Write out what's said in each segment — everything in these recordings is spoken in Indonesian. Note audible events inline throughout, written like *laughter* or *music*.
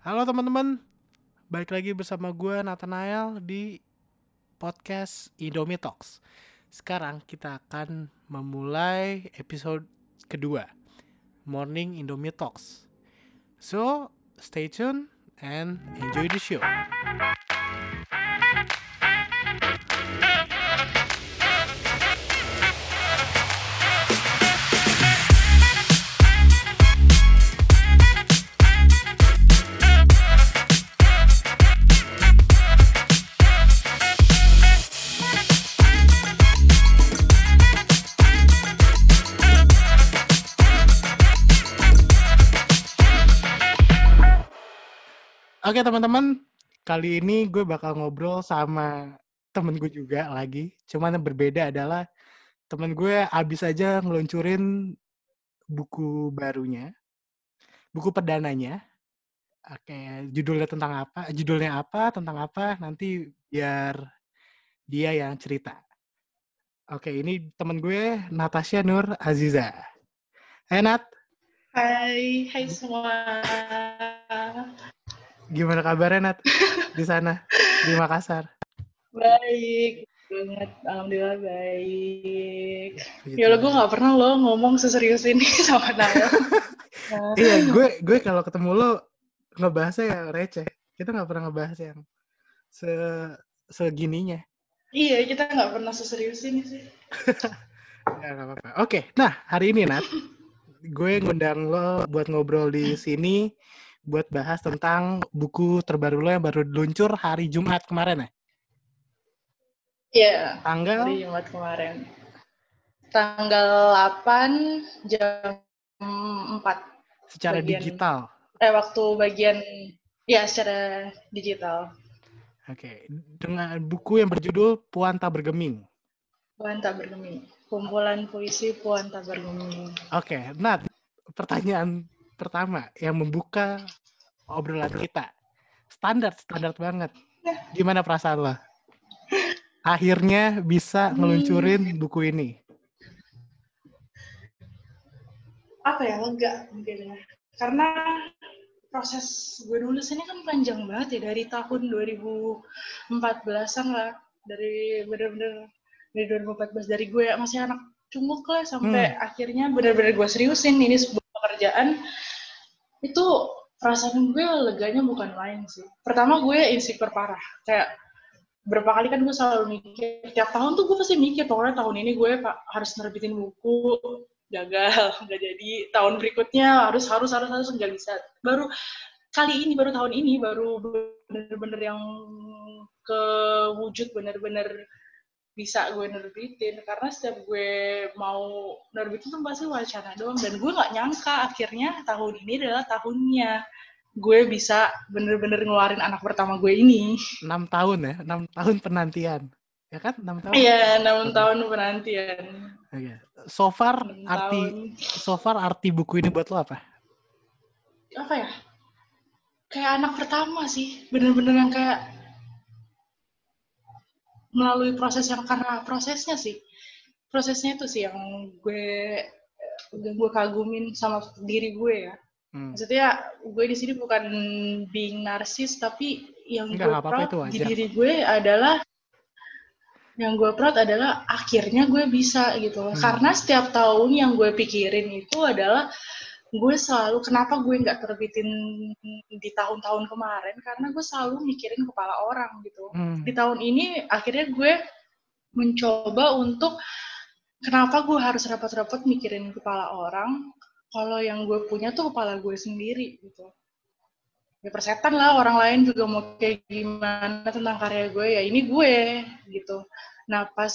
Halo teman-teman, balik lagi bersama gue Nathanael di podcast Indomie Talks. Sekarang kita akan memulai episode kedua, Morning Indomie Talks. So, stay tuned and enjoy the show. Oke teman-teman, kali ini gue bakal ngobrol sama temen gue juga lagi. Cuman yang berbeda adalah temen gue abis aja ngeluncurin buku barunya, buku perdananya. Oke, judulnya tentang apa? Judulnya apa? Tentang apa? Nanti biar dia yang cerita. Oke, ini temen gue Natasha Nur Aziza. Hai Nat, Hai, hai semua. Gimana kabarnya Nat di sana di Makassar? Baik banget, alhamdulillah baik. Gitu. Ya lo gue nggak pernah lo ngomong seserius ini *laughs* sama Naya. Nah, Iya, gue gue kalau ketemu lo ngebahasnya yang receh. Kita nggak pernah ngebahas yang se segininya. iya, kita nggak pernah seserius ini sih. *laughs* Ya nggak apa-apa. Oke, nah hari ini Nat, gue ngundang lo buat ngobrol di sini buat bahas tentang buku terbaru lo yang baru luncur hari Jumat kemarin ya. Iya, Tanggal hari Jumat kemarin. Tanggal 8 jam 4. secara bagian- digital. Eh, waktu bagian, ya secara digital. Oke, dengan buku yang berjudul Puan Tak Bergeming. Puan tak bergeming. Kumpulan puisi Puan tak bergeming. Oke, Nat, pertanyaan pertama yang membuka obrolan kita. Standar, standar banget. Gimana perasaan lo? Akhirnya bisa ngeluncurin buku ini. apa ya lega mungkin ya karena proses gue nulis ini kan panjang banget ya dari tahun 2014an lah dari bener-bener dari 2014 dari gue masih anak cunguk lah sampai akhirnya bener-bener gue seriusin ini sebuah pekerjaan itu perasaan gue leganya bukan main sih. Pertama gue insecure parah. Kayak berapa kali kan gue selalu mikir tiap tahun tuh gue pasti mikir pokoknya tahun ini gue harus nerbitin buku gagal *laughs* nggak jadi. Tahun berikutnya harus harus harus harus nggak bisa. Baru kali ini baru tahun ini baru bener-bener yang kewujud bener-bener bisa gue nerbitin karena setiap gue mau nerbitin tuh pasti wacana doang dan gue nggak nyangka akhirnya tahun ini adalah tahunnya gue bisa bener-bener ngeluarin anak pertama gue ini 6 tahun ya, 6 tahun penantian. Ya kan? 6 tahun. iya enam tahun penantian Oke. So far enam arti tahun so far arti buku ini buat lo apa? apa ya kayak anak pertama sih bener-bener yang kayak melalui proses yang karena prosesnya sih prosesnya itu sih yang gue yang gue kagumin sama diri gue ya Hmm. maksudnya gue di sini bukan being narsis tapi yang Enggak, gue nggak apa-apa, proud itu di diri gue adalah yang gue proud adalah akhirnya gue bisa gitu Hmm. karena setiap tahun yang gue pikirin itu adalah gue selalu kenapa gue nggak terbitin di tahun-tahun kemarin? Karena gue selalu mikirin kepala orang gitu. Hmm. di tahun ini akhirnya gue mencoba untuk kenapa gue harus repot-repot mikirin kepala orang? Kalau yang gue punya tuh kepala gue sendiri gitu. Ya persetan lah orang lain juga mau kayak gimana tentang karya gue ya ini gue gitu. Nah pas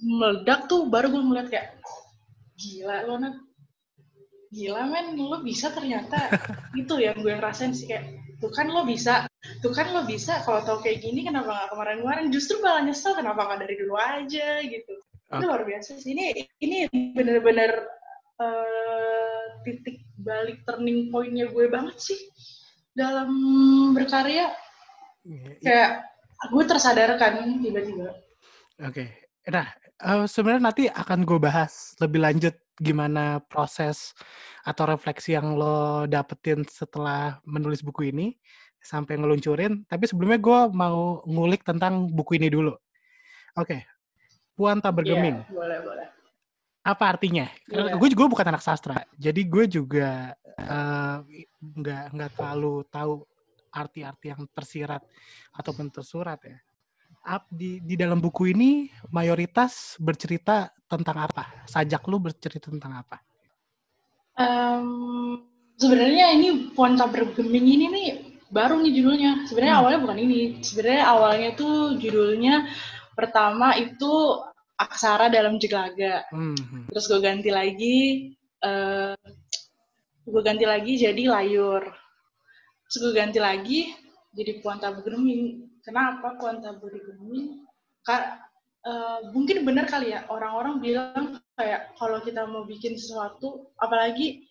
meledak tuh baru gue ngeliat kayak gila lo Nat gila men lo bisa ternyata *laughs* itu yang gue ngerasain sih kayak tuh kan lo bisa tuh kan lo bisa kalau tau kayak gini kenapa nggak kemarin-kemarin? Justru malah nyesel kenapa nggak dari dulu aja? Gitu. Itu Oke. luar biasa sih. Ini ini bener-bener eh, titik balik turning pointnya gue banget sih dalam berkarya. Iya, kayak gue tersadarkan tiba-tiba. Oke. Nah, eh, sebenarnya nanti akan gue bahas lebih lanjut gimana proses atau refleksi yang lo dapetin setelah menulis buku ini sampai ngeluncurin. Tapi sebelumnya gue mau ngulik tentang buku ini dulu. Oke, Puan tak bergeming. Yeah, boleh, boleh. Apa artinya? Yeah. Gue juga bukan anak sastra, jadi gue juga nggak uh, nggak terlalu tahu arti-arti yang tersirat ataupun tersurat ya. Di di dalam buku ini mayoritas bercerita tentang apa? Sajak lu bercerita tentang apa? Um, sebenarnya ini Puan tak bergeming ini nih baru nih judulnya. Sebenarnya hmm. awalnya bukan ini. Sebenarnya awalnya tuh judulnya pertama itu aksara dalam jeglaga. Hmm. Terus gue ganti lagi, uh, eh, gue ganti lagi jadi layur. Terus gue ganti lagi jadi puan tabu geming. Kenapa tabu geming? Kak, uh, mungkin benar kali ya orang-orang bilang kayak kalau kita mau bikin sesuatu, apalagi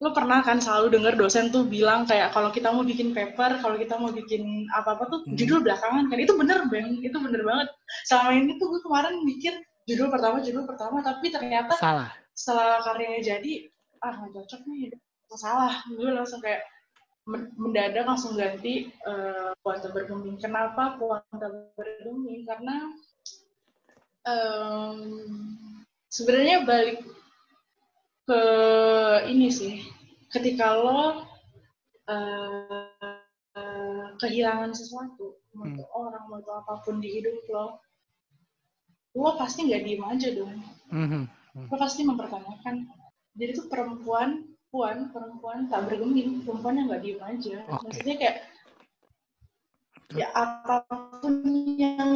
lo pernah kan selalu dengar dosen tuh bilang kayak kalau kita mau bikin paper, kalau kita mau bikin apa-apa tuh hmm. judul belakangan kan itu bener bang, itu bener banget. Selama ini tuh gue kemarin mikir judul pertama judul pertama tapi ternyata salah setelah karyanya jadi ah nggak cocok nih salah gue langsung kayak mendadak langsung ganti uh, puasa bergeming kenapa puasa bergeming karena um, sebenarnya balik ke ini sih ketika lo uh, uh, kehilangan sesuatu mau hmm. orang mau apa pun di hidup lo lo pasti nggak diem aja dong mm-hmm. lo pasti mempertanyakan jadi tuh perempuan puan perempuan tak bergeming perempuan yang nggak diem aja. Okay. maksudnya kayak ya apa pun yang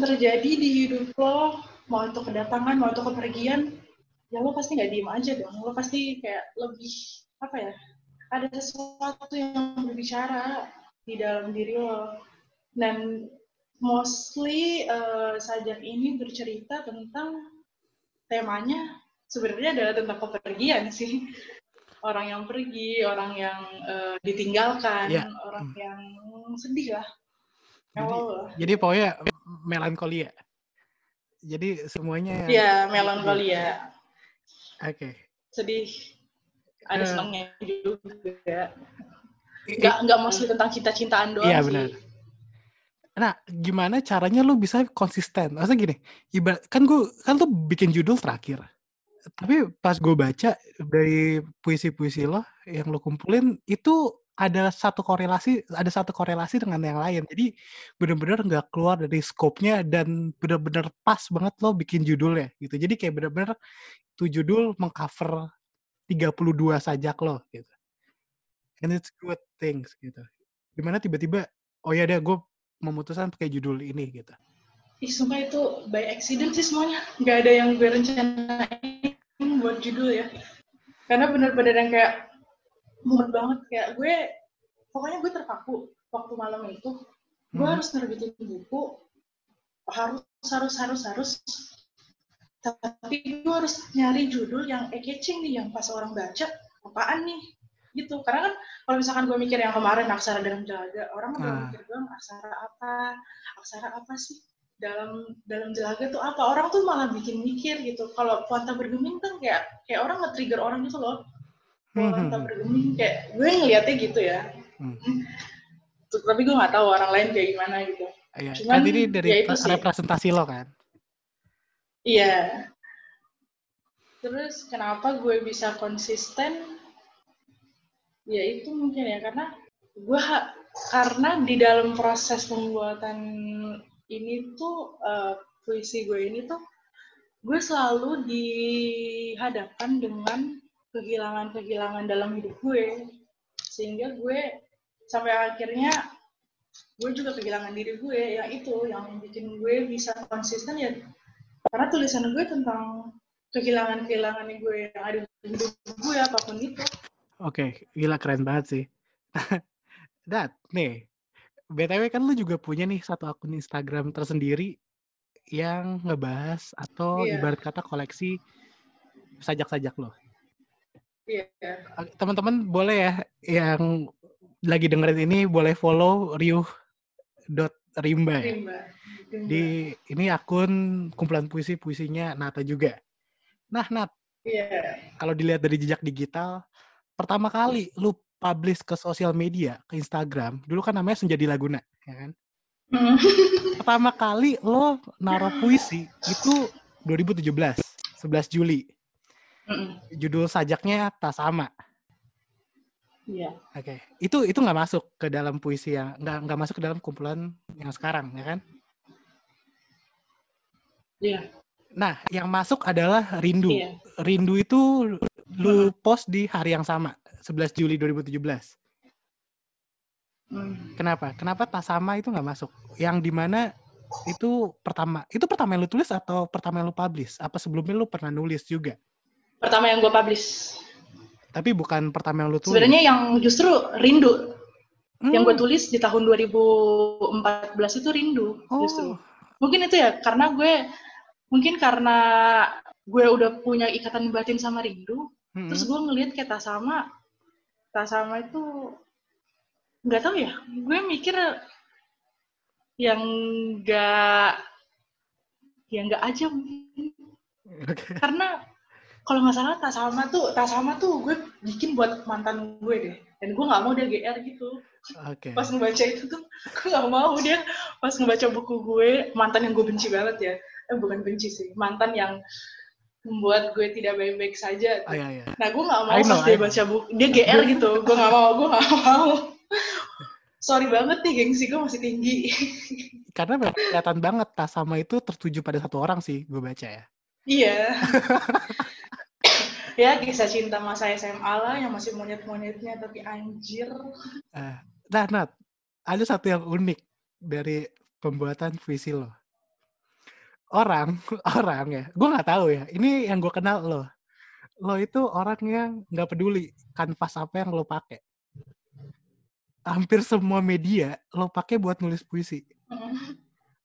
terjadi di hidup lo mau itu kedatangan mau itu kepergian ya lo pasti nggak diem aja dong. Lo pasti kayak lebih apa ya ada sesuatu yang berbicara di dalam diri lo. Dan mostly uh, sajak ini bercerita tentang temanya sebenarnya adalah tentang kepergian sih orang yang pergi orang yang uh, ditinggalkan yeah. orang hmm. yang sedih lah jadi, jadi pokoknya melankolia jadi semuanya ya melankolia oke okay. sedih ada uh, senangnya juga nggak nggak mostly tentang cinta-cintaan doang iya, benar. sih Nah, gimana caranya lu bisa konsisten? Maksudnya gini, ibarat kan gue kan tuh bikin judul terakhir. Tapi pas gue baca dari puisi-puisi lo yang lo kumpulin itu ada satu korelasi, ada satu korelasi dengan yang lain. Jadi bener-bener nggak keluar dari skopnya dan bener-bener pas banget lo bikin judulnya gitu. Jadi kayak bener-bener tuh judul mengcover 32 sajak lo gitu. And it's good things gitu. Gimana tiba-tiba, oh ya deh gue memutuskan pakai judul ini gitu? Ih, sumpah itu by accident sih semuanya. Gak ada yang gue rencanain buat judul ya. Karena bener-bener yang kayak mumet banget. Kayak gue, pokoknya gue terpaku waktu malam itu. Gue hmm. harus nerbitin buku. Harus, harus, harus, harus. Tapi gue harus nyari judul yang eye-catching nih, yang pas orang baca, apaan nih? gitu karena kan kalau misalkan gue mikir yang kemarin aksara dalam jelaga orang udah nah. mikir doang aksara apa aksara apa sih dalam dalam jelaga tuh apa orang tuh malah bikin mikir gitu kalau puanta bergeming kan kayak kayak orang nge-trigger orang gitu loh puanta hmm. bergeming kayak gue ngeliatnya gitu ya hmm. Tapi gue nggak tahu orang lain kayak gimana gitu Iya, Cuman, kan ini dari ya representasi lo kan? Iya. Terus kenapa gue bisa konsisten ya itu mungkin ya karena gue karena di dalam proses pembuatan ini tuh uh, puisi gue ini tuh gue selalu dihadapkan dengan kehilangan-kehilangan dalam hidup gue. Sehingga gue sampai akhirnya gue juga kehilangan diri gue. Yang itu yang bikin gue bisa konsisten ya. Karena tulisan gue tentang kehilangan-kehilangan gue yang ada di hidup gue apa pun itu. Oke, gila keren banget sih. *laughs* Dat, nih, BTW kan lu juga punya nih satu akun Instagram tersendiri yang ngebahas atau yeah. ibarat kata koleksi sajak-sajak lo. Iya. Yeah. Teman-teman boleh ya yang lagi dengerin ini boleh follow riuh dot rimba, ya. rimba. Di ini akun kumpulan puisi puisinya Nata juga. Nah Nat, Iya. Kalau dilihat dari jejak digital, pertama kali lu publish ke sosial media, ke Instagram, dulu kan namanya Senjadi Laguna, ya kan? Hmm. Pertama kali lo naruh *laughs* puisi itu 2017, 11 Juli. Mm-mm. Judul sajaknya tak sama. Iya. Oke, itu itu nggak masuk ke dalam puisi yang nggak nggak masuk ke dalam kumpulan yang sekarang, ya kan? Iya. Nah, yang masuk adalah Rindu. Iya. Rindu itu lu post di hari yang sama, 11 Juli 2017. Hmm. Kenapa? Kenapa tak sama itu nggak masuk? Yang di mana itu pertama, itu pertama yang lu tulis atau pertama yang lu publish? Apa sebelumnya lu pernah nulis juga? Pertama yang gue publish. Tapi bukan pertama yang lu tulis. Sebenarnya yang justru rindu. Hmm. Yang gue tulis di tahun 2014 itu rindu justru. Oh, Mungkin itu ya karena gue mungkin karena gue udah punya ikatan batin sama rindu, mm-mm. terus gue ngelihat kayak tak sama, tak sama itu nggak tahu ya. Gue mikir yang nggak yang nggak aja mungkin. Karena kalau nggak salah tak sama tuh tak sama tuh gue bikin buat mantan gue deh. Dan gue nggak mau dia gr gitu. Oke. pas ngebaca itu tuh gue nggak mau dia pas ngebaca buku gue mantan yang gue benci banget ya. Eh bukan benci sih mantan yang membuat gue tidak baik-baik saja Oh, iya, iya. nah gue nggak mau know, dia baca buku dia gr gitu gue nggak mau gue nggak mau sorry banget nih gengsi gue masih tinggi Karena kelihatan banget tak sama itu tertuju pada satu orang sih, gue baca ya. Iya. *laughs* ya kisah cinta masa SMA lah yang masih monyet-monyetnya tapi anjir. Eh, nah, Nat, ada satu yang unik dari pembuatan puisi lo. Orang, *laughs* orang ya, gue nggak tahu ya. Ini yang gue kenal lo. Lo itu orang yang nggak peduli kanvas apa yang lo pakai. Hampir semua media lo pakai buat nulis puisi.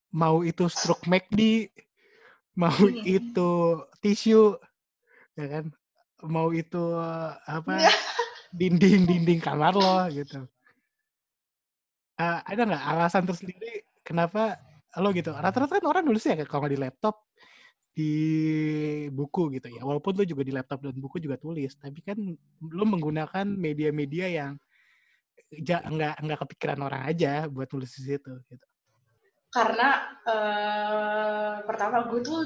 Mau itu stroke McD, mau Hmm. itu tisu, ya kan? Mau itu eh, apa? Dinding-dinding kamar lo gitu. Eh, ada nggak alasan tersendiri kenapa lo gitu? Rata-rata kan orang nulisnya kalau nggak di laptop, di buku gitu ya. Walaupun lo juga di laptop dan buku juga tulis, tapi kan lo menggunakan media-media yang ja- nggak nggak kepikiran orang aja buat nulis di situ. Gitu. Karena eh, pertama gue tuh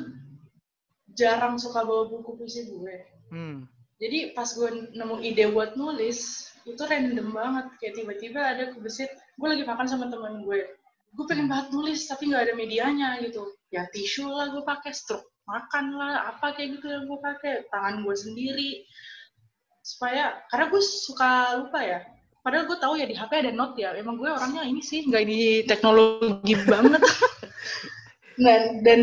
jarang suka bawa buku puisi gue. Hmm. Jadi pas gue nemu ide buat nulis, itu random banget. Kayak tiba-tiba ada kebesit, gue lagi makan sama temen gue. Gue pengen banget nulis, tapi nggak ada medianya gitu. Ya tisu lah gue pakai, stroke makan lah, apa kayak gitu yang gue pakai. Tangan gue sendiri. Supaya, karena gue suka lupa ya. Padahal gue tahu ya di HP ada note ya. Emang gue orangnya ini sih, nggak di teknologi *laughs* banget. dan, dan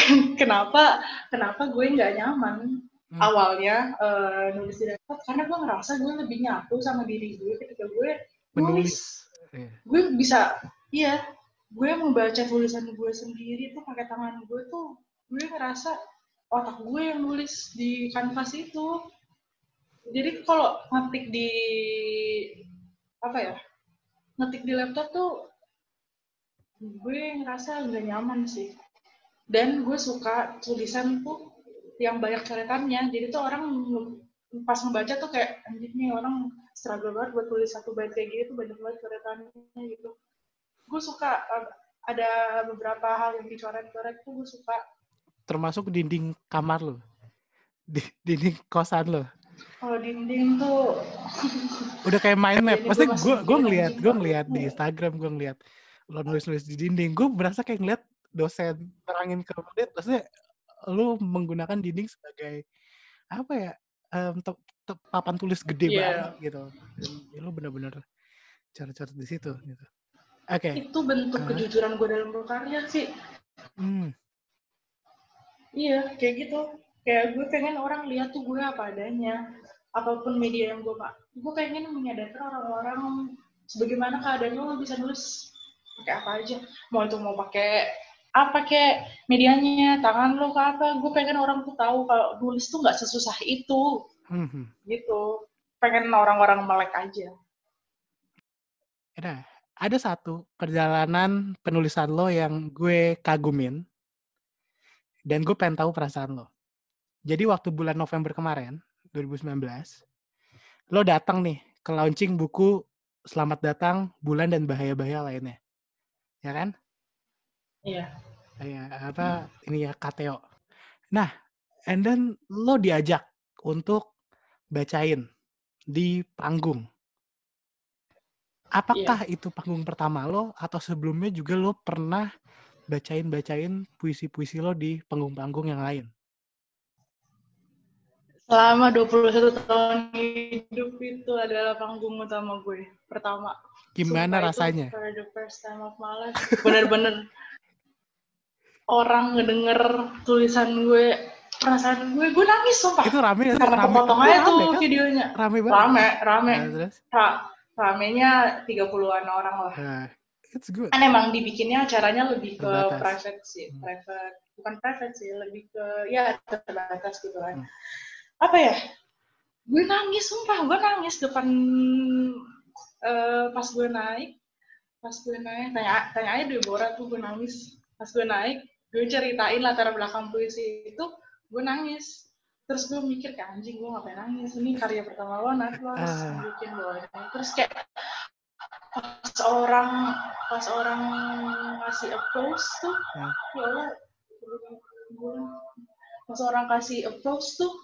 *laughs* kenapa kenapa gue nggak nyaman Hmm. awalnya eh, nulis di laptop karena gue ngerasa gue lebih nyatu sama diri gue ketika gue nulis Iya. gue bisa iya gue membaca tulisan gue sendiri tuh pakai tangan gue tuh gue ngerasa otak gue yang nulis di kanvas itu. Jadi kalau ngetik di apa ya ngetik di laptop tuh gue ngerasa nggak nyaman sih. Dan gue suka tulisan tuh yang banyak coretannya jadi tuh orang pas ngebaca tuh kayak anjir nih orang struggle banget buat tulis satu bait kayak gitu banyak banget coretannya gitu gue suka uh, ada beberapa hal yang dicoret-coret tuh gue suka Termasuk dinding kamar lo. Di, dinding kosan lo. kalau dinding tuh *laughs* udah kayak mind map. Masih gue gue ngeliat gue ngeliat di Instagram gue ngeliat lo nulis nulis di dinding. Gue berasa kayak ngeliat dosen terangin ke murid. Maksudnya lo menggunakan dinding sebagai apa ya? te- te- papan tulis gede Iya. banget gitu. Dan ya lo bener-bener coret-coret di situ gitu. Oke. itu bentuk Ah. kejujuran gue dalam berkarya sih Hmm. Iya, kayak gitu. Kayak gue pengen orang lihat tuh gue apa adanya. Apa pun media yang gue pak, gue pengen menyadarkan orang-orang sebagaimana keadaannya lo bisa nulis pakai apa aja. Mau itu mau pakai apa kayak medianya, tangan lo ke apa. Gue pengen orang tuh tahu kalau nulis tuh nggak sesusah itu, Hmm, hmm. gitu. Pengen orang-orang melek aja. Nah, ada satu perjalanan penulisan lo yang gue kagumin dan gue pengen tahu perasaan lo. Jadi waktu bulan November kemarin, 2019, lo datang nih ke launching buku Selamat Datang Bulan dan Bahaya-Bahaya lainnya. Ya kan? Iya. Iya, apa ini ya Kateo. Nah, and then lo diajak untuk bacain di panggung. Apakah itu panggung pertama lo atau sebelumnya juga lo pernah bacain-bacain puisi-puisi lo di panggung-panggung yang lain? Selama 21 tahun hidup itu adalah panggung utama gue. Pertama. Gimana Sumpah, rasanya? Itu for the first time of my life. Bener-bener orang ngedenger tulisan gue, perasaan gue, gue nangis sumpah. Itu rame Karena rame, kepotong itu aja rame tuh kan? videonya. Rame banget. Rame, rame. Nah, terus? Ra- ramenya 30-an orang lah. Nah, it's good. Kan emang dibikinnya acaranya lebih ke Terbatas. private sih, Hmm. private. Bukan private sih, lebih ke, ya terbatas gitu kan. Hmm. Apa ya? Gue nangis, sumpah. Gue nangis depan, eh, pas gue naik. Pas gue naik, tanya, tanya aja Deborah tuh gue nangis. Pas gue naik, gue ceritain latar belakang puisi itu, gue nangis. Terus gue mikir kayak anjing gue ngapain nangis? Ini karya pertama lo nanti lo harus Ah. bikin lo terus kayak pas orang pas orang ngasih approach tuh Hmm. ya Allah pas orang kasih approach tuh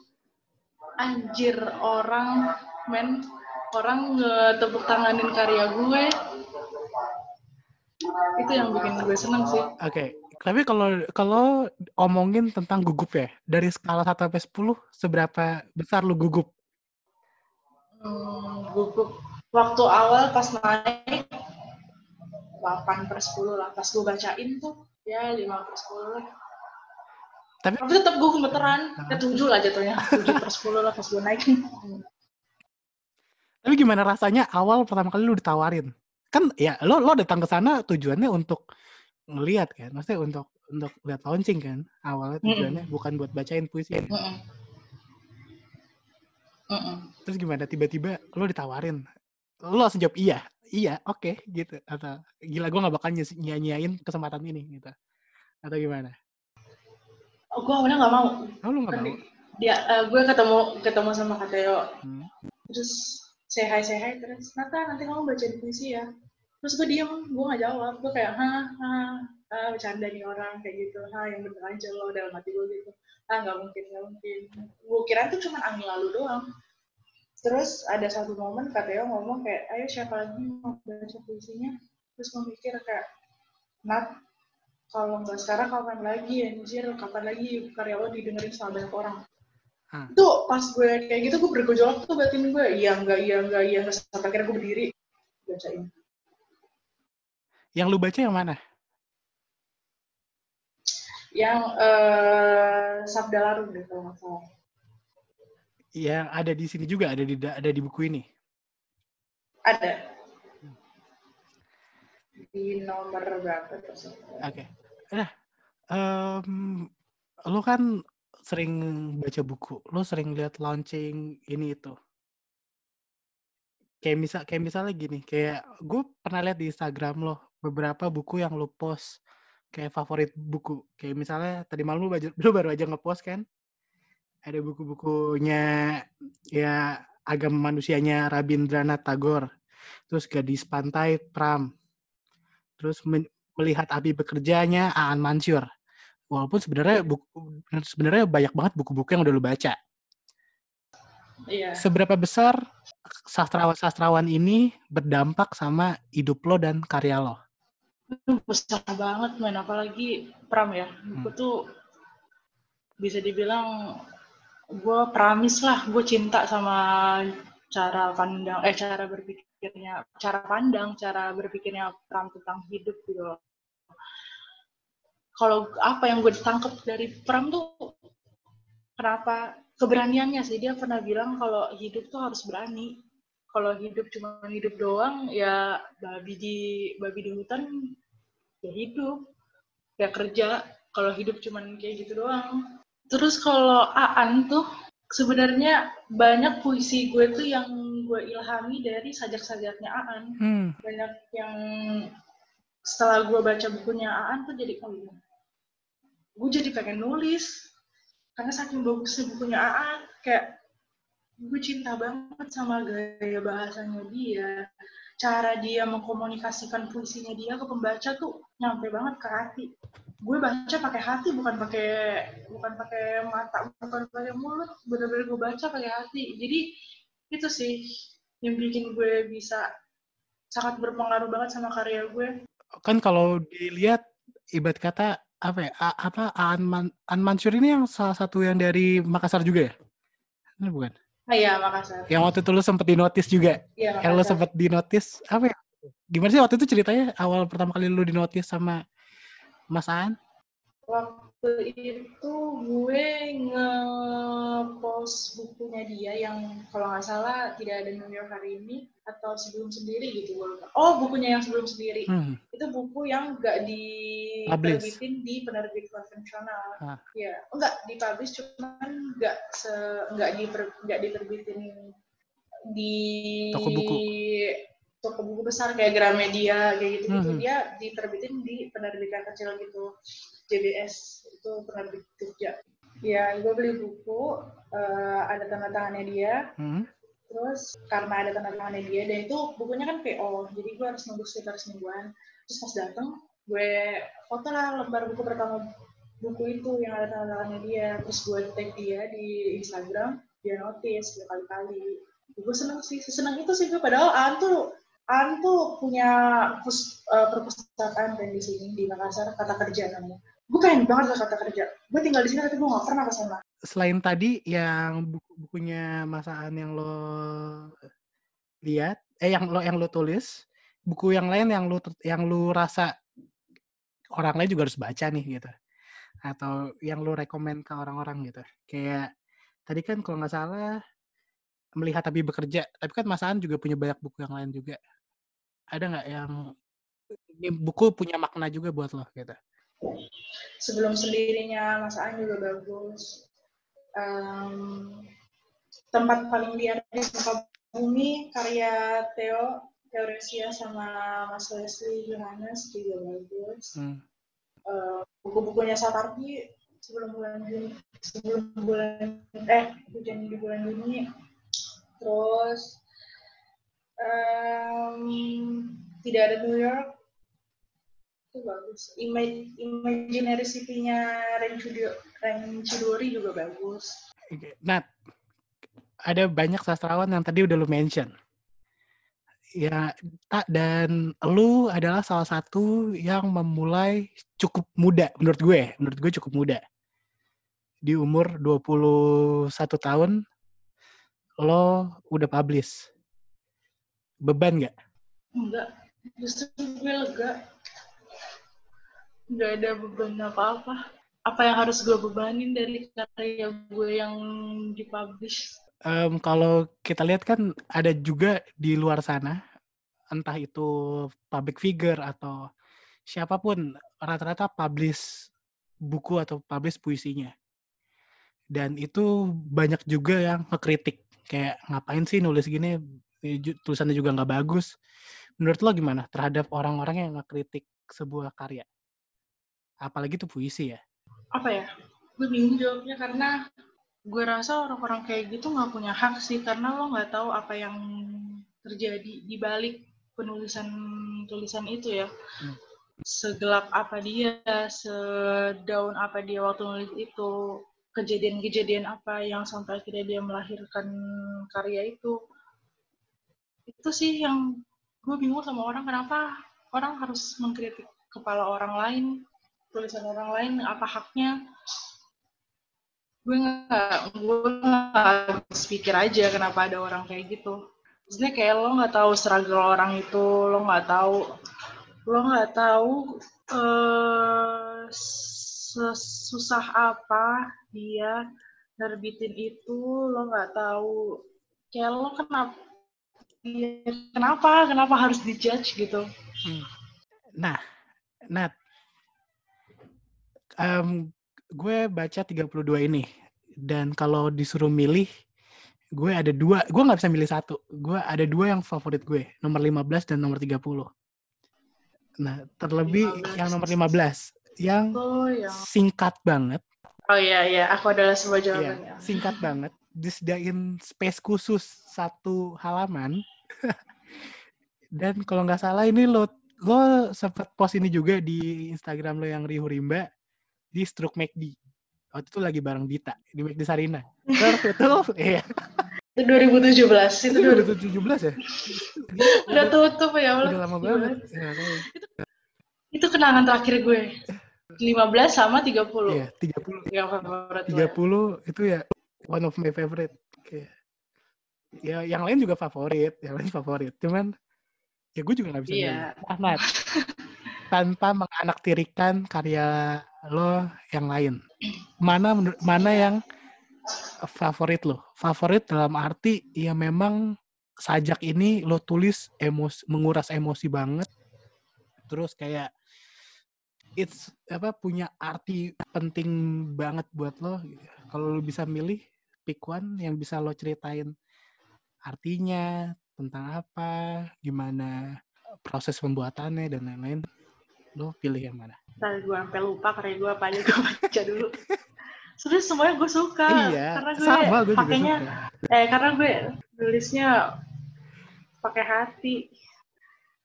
anjir orang men orang ngetepuk tanganin karya gue. Itu yang bikin gue seneng sih. Oke, tapi kalau kalau omongin tentang gugup ya, dari skala 1 sampai 10 seberapa besar lu gugup? Hmm, gugup. Waktu awal pas naik 8 per 10 lah. Pas gue bacain tuh ya 5 per 10 lah. Tapi Tapi tetap gue gemeteran. Ya 7 lah jatuhnya. 7 per 10 lah pas gue naik. tapi gimana rasanya awal pertama kali lu ditawarin? Kan ya lo lo datang ke sana tujuannya untuk ngelihat kan, maksudnya untuk untuk lihat launching kan. Awalnya tujuannya bukan buat bacain puisi. kan? Mm-mm. Mm-mm. Terus gimana tiba-tiba lo ditawarin? Lo langsung jawab iya, iya, oke gitu atau gila gue gak bakal nyanyain kesempatan ini gitu. Atau gimana? Oh, gue awalnya gak mau. Oh, lu gak Kan mau? Dia, eh, gue ketemu ketemu sama Kateo. Hmm. Terus say hi say hi terus Nata nanti kamu bacain puisi ya terus gue diem gue gak jawab. Gue kayak hah hah ah, bercanda nih orang kayak gitu. Ha yang bener aja lo dalam hati gue gitu. Ah nggak mungkin nggak mungkin. Gue kira itu cuma angin lalu doang. Terus ada satu momen Kateo ngomong kayak ayo siapa lagi mau baca puisinya? Terus gue mikir kayak Nat kalau nggak sekarang kapan lagi? Anjir kapan lagi karya lo didengerin sama banyak orang? Ah. itu pas gue kayak gitu gue bergejolak tuh batin gue iya enggak iya enggak iya. Enggak sampai akhirnya gue berdiri bacain Yang lu baca yang mana? yang eh Sabda Larung deh kalau nggak salah Yang ada di sini juga ada di ada di buku ini. ada di nomor berapa Oke. Nah, em, lo kan sering baca buku, lo sering lihat launching ini itu. Kayak misal, kayak misalnya gini, kayak gue pernah lihat di Instagram lo beberapa buku yang lo post kayak favorit buku. Kayak misalnya tadi malam lo, baca, lo baru aja ngepost kan, ada buku-bukunya ya agama manusianya Rabindranath Tagore, terus Gadis Pantai Pram, terus melihat api bekerjanya Aan Mansur. Walaupun sebenarnya buku sebenarnya banyak banget buku-buku yang udah lu baca. iya Seberapa besar sastrawan-sastrawan ini berdampak sama hidup lo dan karya lo? Besar banget main apalagi Pram ya. Gue tuh bisa dibilang gue pramis lah. Gue cinta sama cara pandang eh cara berpikirnya cara pandang cara berpikirnya Pram tentang hidup gitu loh. Kalau apa yang gue ditangkap dari Pram tuh kenapa? Keberaniannya sih. Dia pernah bilang kalau hidup tuh harus berani kalau hidup cuma hidup doang ya babi di babi di hutan ya hidup. Ya kerja kalau hidup cuma kayak gitu doang. Terus kalau Aan tuh sebenarnya banyak puisi gue tuh yang gue ilhami dari sajak-sajaknya Aan. Hmm, banyak yang setelah gue baca bukunya Aan tuh jadi oh iya. Gue jadi pengen nulis. Karena saking bagusnya bukunya AA kayak gue cinta banget sama gaya bahasanya dia. Cara dia mengkomunikasikan puisinya dia ke pembaca tuh nyampe banget ke hati. Gue baca pakai hati bukan pakai bukan pakai mata bukan pakai mulut. Bener-bener gue baca pakai hati. Jadi itu sih yang bikin gue bisa sangat berpengaruh banget sama karya gue. Kan kalau dilihat ibarat kata apa ya A- apa Aan, Man, Mansur ini yang salah satu yang dari Makassar juga ya? Ini bukan iya Makassar. Yang waktu itu lu sempet dinotis juga? Iya yang lu Makassar. sempet dinotis? Apa ya? Gimana sih waktu itu ceritanya? Awal pertama kali lu dinotis sama Mas Aan? Waktu itu gue nge-post bukunya dia yang kalau nggak salah tidak ada New York hari ini atau sebelum sendiri gitu gue. Oh bukunya yang sebelum sendiri hmm. itu buku yang nggak diterbitin di penerbit konvensional. Ah. Ya enggak dipublish cuman nggak se nggak di nggak diterbitin di Toko buku. Toko buku besar kayak Gramedia kayak gitu gitu Mhm. dia diterbitin di penerbitan kecil gitu. JBS itu penerbit Jogja. Ya gue beli buku eh, ada tanda tangannya dia. Hmm. terus karena ada tanda tangannya dia dan itu bukunya kan PO jadi gue harus nunggu sekitar semingguan. Terus pas dateng gue foto lah lembar buku pertama buku itu yang ada tanda tangannya dia. Terus gue tag dia di Instagram dia notice berkali-kali. Gue seneng sih seneng itu sih gue padahal An tuh An tuh punya pus, eh, perpustakaan kan di sini di Makassar kata kerja namanya. Gue pengen banget ke kata kerja. Gue tinggal di sini tapi gue gak pernah ke sana. Selain tadi yang buku-bukunya Mas Aan yang lo lihat eh yang lo yang lo tulis buku yang lain yang ter- yang lu rasa orang lain juga harus baca nih gitu. Atau yang lu rekomend ke orang-orang gitu. Kayak tadi kan kalau nggak salah melihat tapi bekerja. Tapi kan Mas Aan juga punya banyak buku yang lain juga ada nggak yang ini buku punya makna juga buat lo gitu sebelum sendirinya Mas Aan juga bagus. Em, tempat paling liar di muka bumi karya Theo Theoresia sama Mas Leslie Johannes juga bagus. Hmm. Eh, buku-bukunya Satardi sebelum bulan Juni sebelum bulan eh hujan di bulan Juni terus em, tidak ada New York itu bagus Ima- Imaginary City-nya Ren Chudio- Ren Chidori juga bagus Nat, ada banyak sastrawan yang tadi udah lu mention. Ya, tak dan lu adalah salah satu yang memulai cukup muda menurut gue, menurut gue cukup muda. Di umur 21 tahun lo udah publish. Beban nggak? enggak. Justru gue lega. Nggak ada beban apa-apa. Apa yang harus gue bebanin dari karya gue yang dipublish? Em, kalau kita lihat kan ada juga di luar sana, entah itu public figure atau siapa pun, rata-rata publish buku atau publish puisinya. Dan itu banyak juga yang ngekritik, kayak ngapain sih nulis gini, tulisannya juga nggak bagus. Menurut lo gimana terhadap orang-orang yang ngekritik sebuah karya? Apalagi itu puisi ya. apa ya gue bingung jawabnya karena gue rasa orang-orang kayak gitu nggak punya hak sih karena lo nggak tahu apa yang terjadi di balik penulisan tulisan itu ya Hmm. segelap apa dia sedaun apa dia waktu nulis itu kejadian-kejadian apa yang sampai akhirnya dia melahirkan karya itu itu sih yang gue bingung sama orang kenapa orang harus mengkritik kepala orang lain tulisan orang lain apa haknya. Gue nggak gue nggak pikir aja kenapa ada orang kayak gitu. Maksudnya kayak lo nggak tahu struggle orang itu lo nggak tahu lo nggak tahu eh sesusah apa dia nerbitin itu lo nggak tahu. Kayak lo kenapa dia kenapa kenapa harus dijudge gitu Hmm. Nah, Nat, em, gue baca 32 ini dan kalau disuruh milih, gue ada dua, gue nggak bisa milih satu. Gue ada dua yang favorit gue, nomor 15 dan nomor 30. Nah, terlebih 15. yang nomor 15, yang oh yang singkat banget, Oh iya iya, aku adalah sebuah Iya, jawabannya. singkat banget. Disediain space khusus satu halaman. Dan kalau nggak salah ini lo lo sempat post ini juga di Instagram lo yang Rihu Rimba di Struk McD. Waktu itu lagi bareng Dita di McD Sarina. Terus itu, *laughs* iya. Itu 2017, itu Itu dua- 2017 ya? udah tutup ya Allah. Udah lama banget. Ya, kayak- Itu kenangan terakhir gue. 15 sama 30. Iya, 30 Yang favorit gue. 30 itu ya one of my favorite. Kayak ya yang lain juga favorit, yang lain favorit. Cuman ya gue juga nggak bisa Iya. Nah, Nat, tanpa menganaktirikan karya lo yang lain. Mana mana yang favorit lo? Favorit dalam arti ya memang sajak ini lo tulis emos menguras emosi banget. Terus kayak it's apa punya arti penting banget buat lo. Kalau lo bisa milih pick one yang bisa lo ceritain artinya tentang apa, gimana proses pembuatannya dan lain-lain. Lo pilih yang mana? Ntar gue sampai lupa karya gue apa aja gue baca dulu. *laughs* Sebenernya semuanya gue suka. iya, karena gue sama gue juga pakainya, suka. eh karena gue nulisnya pakai hati.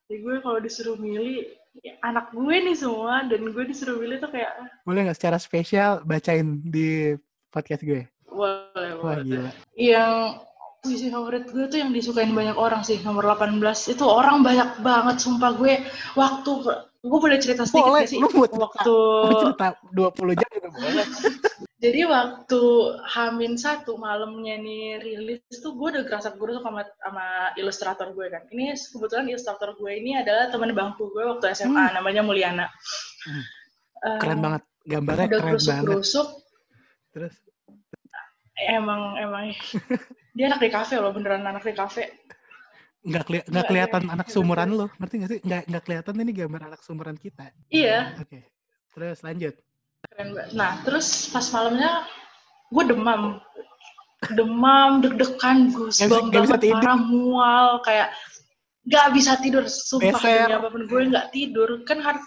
Jadi gue kalau disuruh milih ya anak gue nih semua dan gue disuruh milih tuh kayak Boleh nggak secara spesial bacain di podcast gue? boleh Wah boleh. gila. Yang puisi favorit gue tuh yang disukain banyak orang sih nomor 18 itu orang banyak banget sumpah gue waktu gue boleh cerita sedikit Boleh, sih waktu cerita 20 jam juga boleh. *laughs* jadi waktu Hamin satu malamnya nih rilis tuh gue udah gerasa gerusuk sama sama ilustrator gue kan ini kebetulan ilustrator gue ini adalah teman bangku gue waktu SMA namanya Mulyana Hmm. Eh, Keren banget. Gambarnya udah keren banget. Terus emang emang dia anak di kafe loh beneran anak di kafe nggak keli- nggak kelihatan anak sumuran lo. Ngerti nggak sih? Nggak nggak kelihatan ini gambar anak sumuran kita. iya Oke. Terus lanjut. keren banget nah terus pas malamnya gue demam demam deg-degan gue banget tidur. parah mual kayak nggak bisa tidur sumpah demi apa pun gue nggak tidur kan har-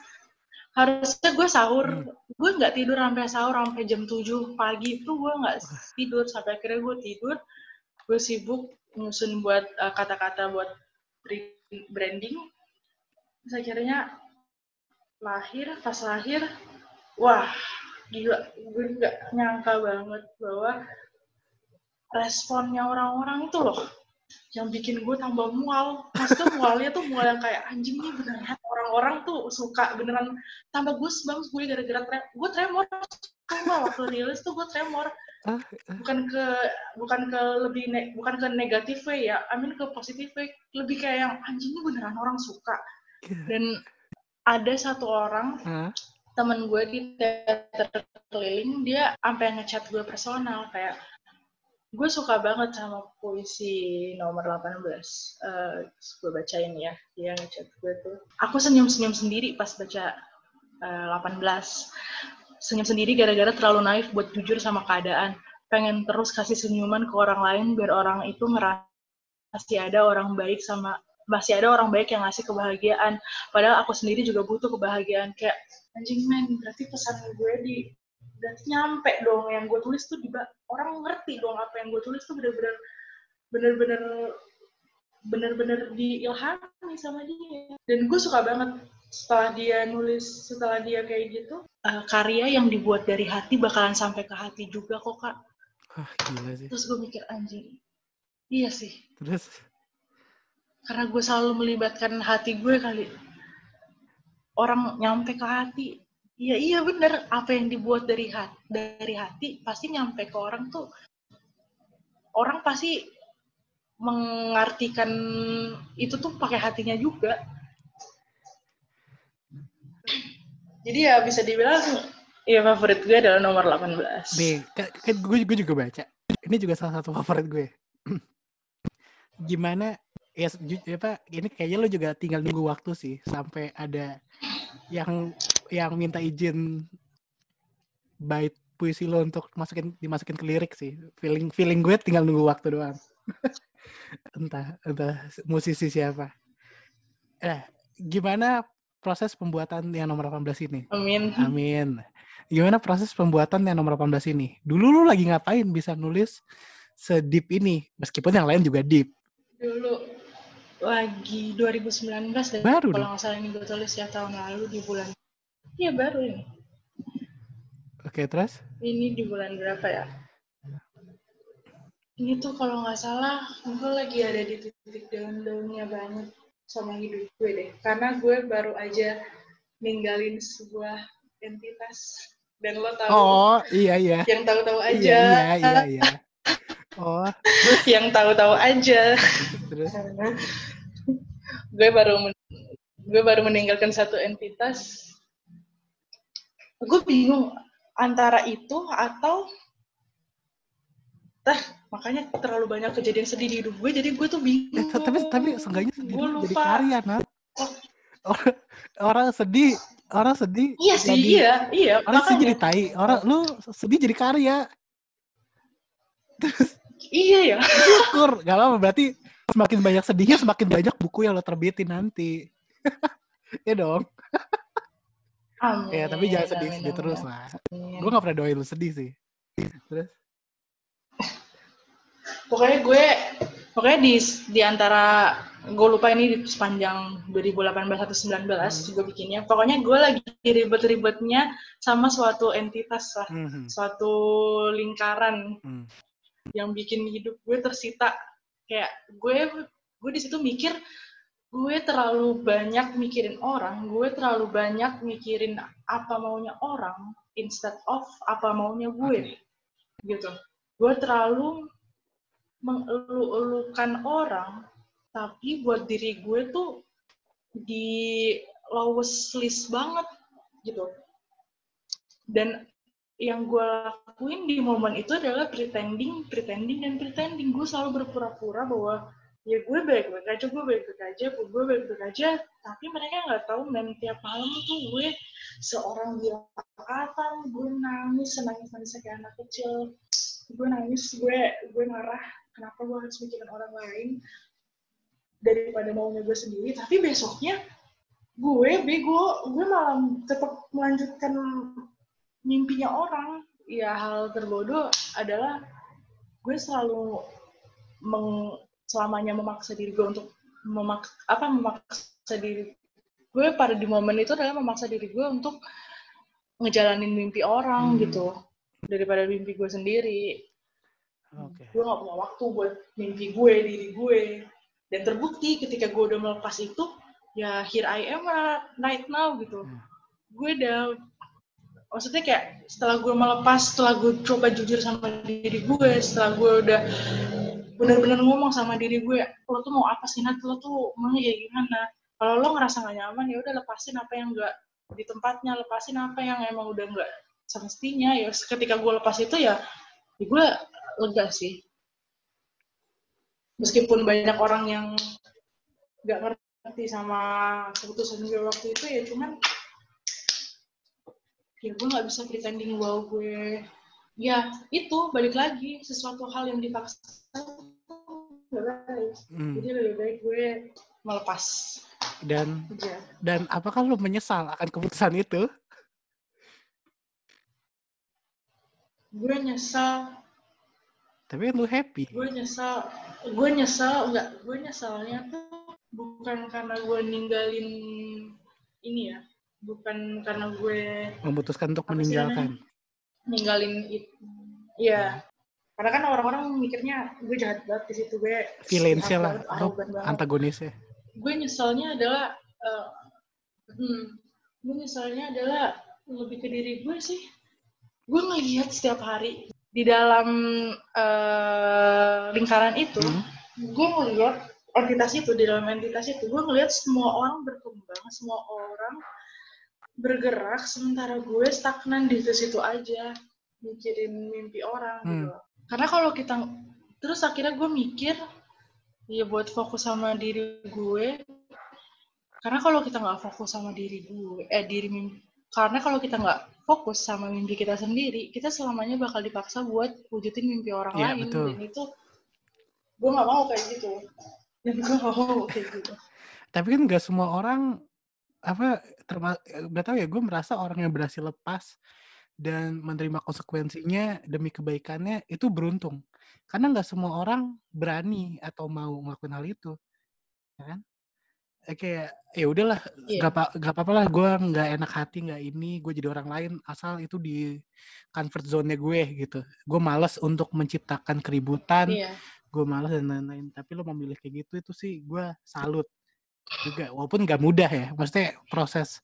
harusnya gue sahur. Hmm. gue nggak tidur sampai sahur sampai jam 7 pagi itu gue nggak tidur. Sampai akhirnya gue tidur gue sibuk nyusun buat uh, kata-kata buat bri- branding. Terus akhirnya lahir pas lahir wah gila. Gue nggak nyangka banget bahwa responnya orang-orang itu loh yang bikin gue tambah mual. Maksudnya mualnya tuh mual yang kayak anjing nih beneran orang-orang tuh suka beneran tambah goosebumps gue gara-gara tre- gue tremor. Sumpah, waktu rilis tuh gue tremor. Ah, bukan ke bukan ke lebih ne- bukan ke negatif way ya I mean ke positif way. Lebih kayak yang anjing ini beneran orang suka. Dan ada satu orang temen gue di teater keliling dia sampai ngechat gue personal kayak gue suka banget sama puisi nomor 18 Eh gue bacain ya dia ngechat gue tuh. Aku senyum-senyum sendiri pas baca eh, 18 senyum sendiri gara-gara terlalu naif buat jujur sama keadaan. Pengen terus kasih senyuman ke orang lain biar orang itu ngerasa masih ada orang baik sama masih ada orang baik yang ngasih kebahagiaan. Padahal aku sendiri juga butuh kebahagiaan. Kayak anjing men berarti pesan gue di berarti nyampe dong yang gue tulis tuh di orang ngerti dong apa yang gue tulis tuh bener-bener bener-bener bener-bener diilhami sama dia. Dan gue suka banget setelah dia nulis setelah dia kayak gitu eh, karya yang dibuat dari hati bakalan sampai ke hati juga kok kak. Wah, gila sih. terus gue mikir anjing. Iya sih. Terus? Karena gue selalu melibatkan hati gue kali. Orang nyampe ke hati iya iya bener apa yang dibuat dari hati dari hati pasti nyampe ke orang tuh orang pasti mengartikan itu tuh pakai hatinya juga jadi ya bisa dibilang ya favorit gue adalah nomor 18 nih, kan, gue, gue juga baca. Ini juga salah satu favorit gue. *clears throat* Gimana ya ju- apa ini kayaknya lo juga tinggal nunggu waktu sih sampai ada yang yang minta izin bait puisi lo untuk masukin dimasukin ke lirik sih. Feeling feeling gue tinggal nunggu waktu doang. *laughs* entah entah musisi siapa. Eh, gimana proses pembuatan yang nomor 18 ini? Amin. Amin. Gimana proses pembuatan yang nomor 18 ini? Dulu lu lagi ngapain bisa nulis sedip ini? Meskipun yang lain juga deep. Dulu lagi 2019 deh. Baru Kalau nggak salah ini gue tulis ya tahun lalu di bulan. Iya baru ini. Oke, terus? Ini di bulan berapa ya? Ini tuh kalau nggak salah, gue lagi ada di titik daun-daunnya banget sama hidup gue deh. Karena gue baru aja ninggalin sebuah entitas. Dan lo tahu, Oh, iya iya. yang tahu-tahu aja. Iya, iya, iya, iya. Oh, *laughs* Yang tahu-tahu aja. terus gue baru gue baru meninggalkan satu entitas. Gue bingung antara itu atau Tah, makanya terlalu banyak kejadian sedih di hidup gue, jadi gue tuh bingung. eh, tapi tapi seenggaknya sedih Gue jadi karya, Nat. Orang, orang sedih, orang sedih Iya sih, jadi iya, iya. orang sedih jadi Makanya, tai. Orang lu sedih jadi karya. iya ya. Syukur. Gak apa berarti semakin banyak sedihnya semakin banyak buku yang lo terbitin nanti. *laughs* ya dong. Amin. Ya, tapi jangan amin, sedih-sedih amin, terus amin. lah. Amin. Gue gak pernah doain lu sedih sih. Terus? Pokoknya gue, pokoknya di di antara gue lupa ini di sepanjang 2018 atau 19 Hmm. gue bikinnya. Pokoknya gue lagi ribet-ribetnya sama suatu entitas lah, Mhm. suatu lingkaran Hmm. yang bikin hidup gue tersita. Kayak gue, gue di situ mikir gue terlalu banyak mikirin orang, gue terlalu banyak mikirin apa maunya orang instead of apa maunya gue, gitu. Gue terlalu mengelu-elukan orang, tapi buat diri gue tuh di lowest list banget, gitu. Dan yang gue lakuin di momen itu adalah pretending, pretending, dan pretending. Gue selalu berpura-pura bahwa ya gue baik-baik aja, gue baik-baik aja, gue baik-baik aja. Tapi mereka nggak tahu, dan tiap malam tuh gue seorang bilang kata, gue nangis, nangis-nangis kayak anak kecil. Gue nangis, gue gue marah, kenapa gue harus mikirin orang lain daripada maunya gue sendiri. Tapi besoknya gue bego, gue malah tetap melanjutkan mimpinya orang. Ya hal terbodoh adalah gue selalu meng, selamanya memaksa diri gue untuk memak apa memaksa diri gue pada di momen itu adalah memaksa diri gue untuk ngejalanin mimpi orang Hmm. gitu daripada mimpi gue sendiri Oke. gue gak punya waktu buat mimpi gue diri gue dan terbukti ketika gue udah melepas itu ya here I am right now gitu Hmm. gue udah maksudnya kayak setelah gue melepas setelah gue coba jujur sama diri gue setelah gue udah benar-benar ngomong sama diri gue lo tuh mau apa sih Nat? Lo tuh maunya kayak gimana? Kalau lo ngerasa gak nyaman ya udah lepasin apa yang enggak di tempatnya lepasin apa yang emang udah enggak semestinya. Ya ketika gue lepas itu ya, ya gue lega sih. Meskipun banyak orang yang nggak ngerti sama keputusan gue waktu itu ya cuman ya gue nggak bisa pretending bahwa gue ya itu balik lagi sesuatu hal yang dipaksa Hmm. jadi lebih baik gue melepas Dan aja dan apakah lu menyesal akan keputusan itu? gue nyesal Tapi lu happy. gue nyesal gue nyesal enggak gue nyesalnya tuh bukan karena gue ninggalin ini ya bukan karena gue Memutuskan untuk meninggalkan. Ninggalin itu ya karena kan orang-orang mikirnya gue jahat banget di situ gue jahat lah. arogan banget. antagonisnya. gue nyesalnya adalah eh, hmm, gue nyesalnya adalah lebih ke diri gue sih gue ngelihat setiap hari di dalam eh, lingkaran itu Hmm. gue ngelihat entitas itu di dalam entitas itu gue ngelihat semua orang berkembang semua orang bergerak sementara gue stagnan di situ aja mikirin mimpi orang gitu. Karena kalau kita terus akhirnya gue mikir ya buat fokus sama diri gue karena kalau kita nggak fokus sama diri gue eh diri mimpi karena kalau kita nggak fokus sama mimpi kita sendiri kita selamanya bakal dipaksa buat wujudin mimpi orang Iya, lain. betul. dan itu gue nggak mau kayak gitu. Dan gue nggak mau kayak gitu. *laughs* Tapi kan nggak semua orang apa terma nggak tahu ya, gue merasa orang yang berhasil lepas dan menerima konsekuensinya demi kebaikannya itu beruntung. Karena nggak semua orang berani atau mau ngelakuin hal itu, ya kan? Eh, kayak ya udahlah, Iya. nggak apa nggak apa-apa lah, gue nggak enak hati, nggak ini, gue jadi orang lain asal itu di comfort zone-nya gue gitu. Gue malas untuk menciptakan keributan, Iya. gue malas dan lain-lain. Tapi lo memilih kayak gitu itu sih gue salut juga, walaupun nggak mudah ya. Maksudnya proses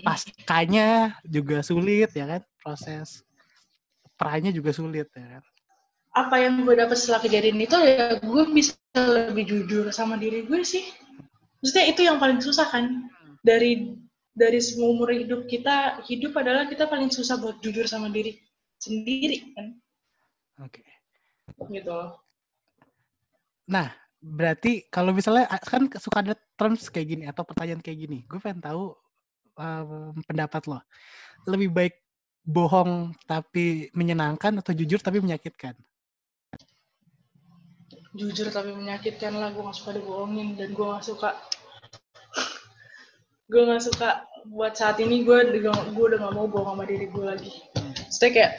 pascanya juga sulit ya kan, proses pranya juga sulit ya kan. Apa yang gue dapet setelah kejadian itu ya gue bisa lebih jujur sama diri gue sih. Maksudnya itu yang paling susah kan. Dari dari semua umur hidup kita, hidup adalah kita paling susah buat jujur sama diri sendiri kan. Oke. Gitu loh. Nah, berarti kalau misalnya kan suka ada terms kayak gini atau pertanyaan kayak gini, gue pengen tahu em, pendapat lo. Lebih baik bohong tapi menyenangkan atau jujur tapi menyakitkan? jujur tapi menyakitkan lah gue gak suka dibohongin dan gue gak suka gue gak suka buat saat ini gue gue udah gak mau bohong sama diri gue lagi Maksudnya kayak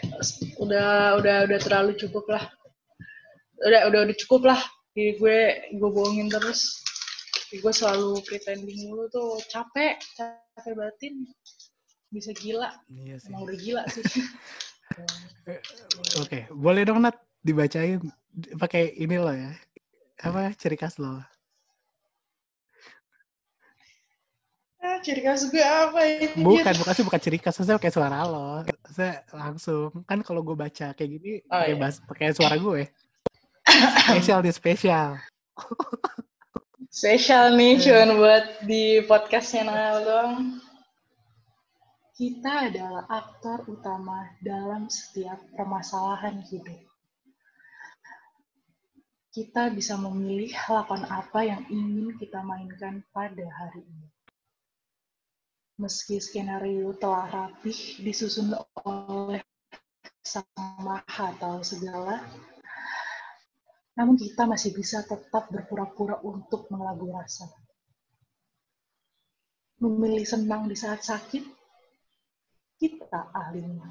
udah udah udah terlalu cukup lah udah udah udah cukup lah diri gue gue bohongin terus gue selalu pretending mulu tuh capek capek batin bisa gila Iya sih. emang udah gila sih *laughs* *laughs* Oke, boleh dong Nat dibacain pakai ini lo ya. Apa ciri khas lo? ah ciri khas gue apa ya Bukan, bukan sih bukan ciri khas, saya pakai suara lo. Saya langsung kan kalau gue baca kayak gini Oh, pakai iya. pakai suara gue. Spesial nih spesial. Spesial nih cuman buat di podcastnya Nal dong. Kita adalah aktor utama dalam setiap permasalahan hidup. Kita bisa memilih lapan apa yang ingin kita mainkan pada hari ini. Meski skenario telah rapih disusun oleh sang maha tahu segala, namun kita masih bisa tetap berpura-pura untuk mengelabui rasa. Memilih senang di saat sakit, kita ahlinya.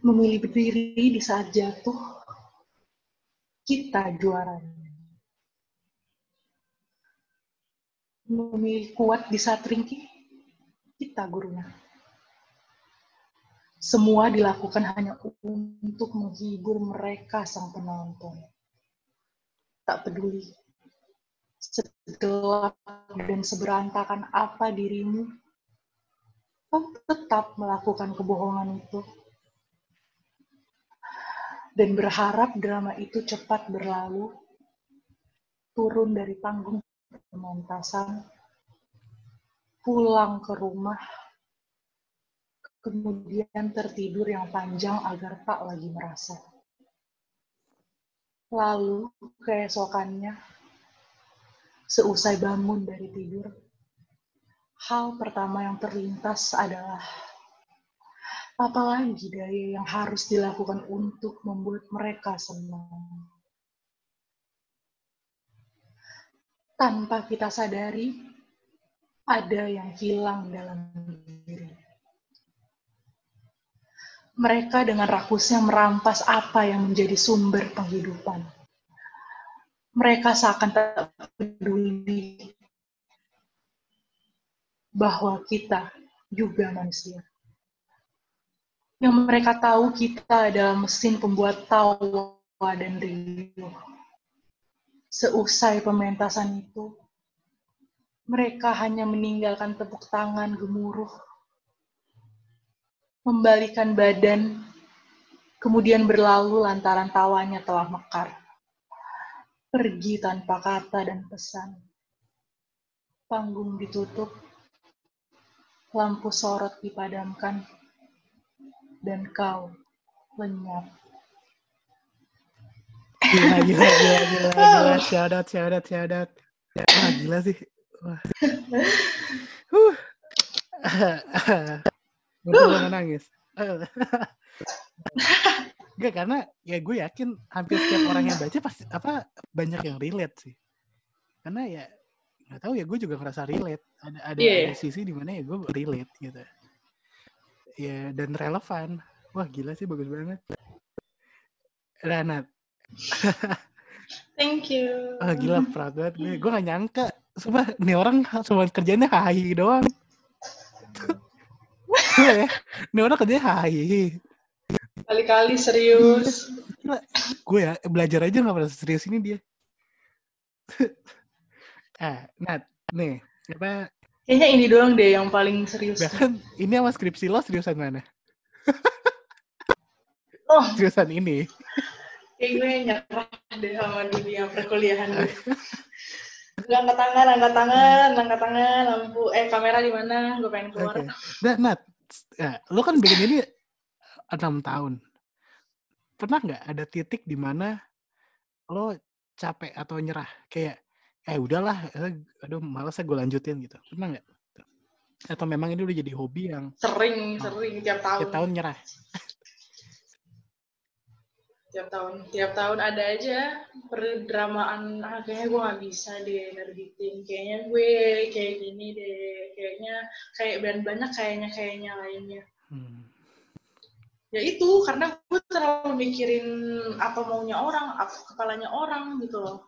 Memilih berdiri di saat jatuh, kita juaranya. Memilih kuat di saat ringkih, kita gurunya. Semua dilakukan hanya untuk menghibur mereka sang penonton. Tak peduli segelap dan seberantakan apa dirimu, kau tetap melakukan kebohongan itu. Dan berharap drama itu cepat berlalu, turun dari panggung pementasan, pulang ke rumah, kemudian tertidur yang panjang agar tak lagi merasa. Lalu keesokannya, seusai bangun dari tidur, hal pertama yang terlintas adalah apalagi daya yang harus dilakukan untuk membuat mereka senang. Tanpa kita sadari, ada yang hilang dalam. Mereka dengan rakusnya merampas apa yang menjadi sumber penghidupan. Mereka seakan tak peduli bahwa kita juga manusia. Yang mereka tahu kita adalah mesin pembuat tawa dan riuh. Seusai pementasan itu, mereka hanya meninggalkan tepuk tangan gemuruh, membalikan badan, kemudian berlalu lantaran tawanya telah mekar. Pergi tanpa kata dan pesan. Panggung ditutup, lampu sorot dipadamkan, dan kau lenyap. Gila, gila, gila, gila, gila. Shout out, shout out, shout out. Wah, gila sih. Wah. Huh. *laughs* Gue *laughs* nggak nangis. Enggak, karena ya gue yakin hampir setiap orang yang baca pasti apa banyak yang relate sih. Karena ya nggak tahu ya gue juga ngerasa relate. Ada ada, Iya. ada sisi di mana ya gue relate gitu. Ya dan relevan. Wah gila sih bagus banget. Ranat Thank you. ah gila proud banget gue. Gue gak nyangka. Sumpah, nih orang cuma kerjanya hahi doang Gila ya nih orang kerjanya hahi Kali-kali serius. gue ya belajar aja gak pernah serius ini dia ah *laughs* Nat nih apa Kayaknya ini doang deh yang paling serius. bahkan ini sama skripsi lo seriusan mana *laughs* Oh, seriusan ini kayak gue nyerah deh sama dunia perkuliahan gue. *laughs* Angkat tangan, angkat tangan, angkat tangan, lampu, eh kamera di mana? Gue pengen keluar. Oke. Nah, Nat, ya, lo kan bikin ini enam tahun. Pernah nggak ada titik di mana lo capek atau nyerah? Kayak, eh udahlah, eh, aduh malas gue lanjutin gitu. Pernah nggak? Atau memang ini udah jadi hobi yang Sering, sering tiap tahun. tiap tahun nyerah? Tiap tahun, tiap tahun ada aja perdramaan. Ah, kayaknya gue nggak bisa deh nerbitin. Kayaknya gue kayak gini deh. Kayaknya kayak dan banyak kayaknya kayaknya lainnya. Hmm. ya itu karena gue terlalu mikirin apa maunya orang apa kepalanya orang gitu loh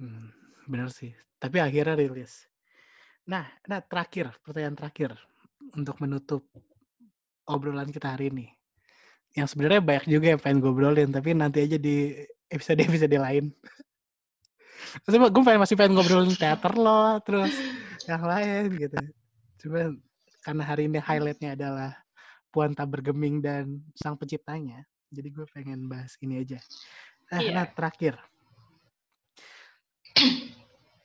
Hmm, bener sih. Tapi akhirnya rilis. Nah, nah terakhir, pertanyaan terakhir untuk menutup obrolan kita hari ini. Yang sebenarnya banyak juga yang pengen gue obrolin, tapi nanti aja di episode-episode lain. *laughs* Maksudnya gue pengen masih pengen ngobrolin teater lo, terus yang lain gitu. Cuma karena hari ini highlightnya adalah Puanta Bergeming dan sang penciptanya, jadi gue pengen bahas ini aja. Nah, Iya. nah terakhir,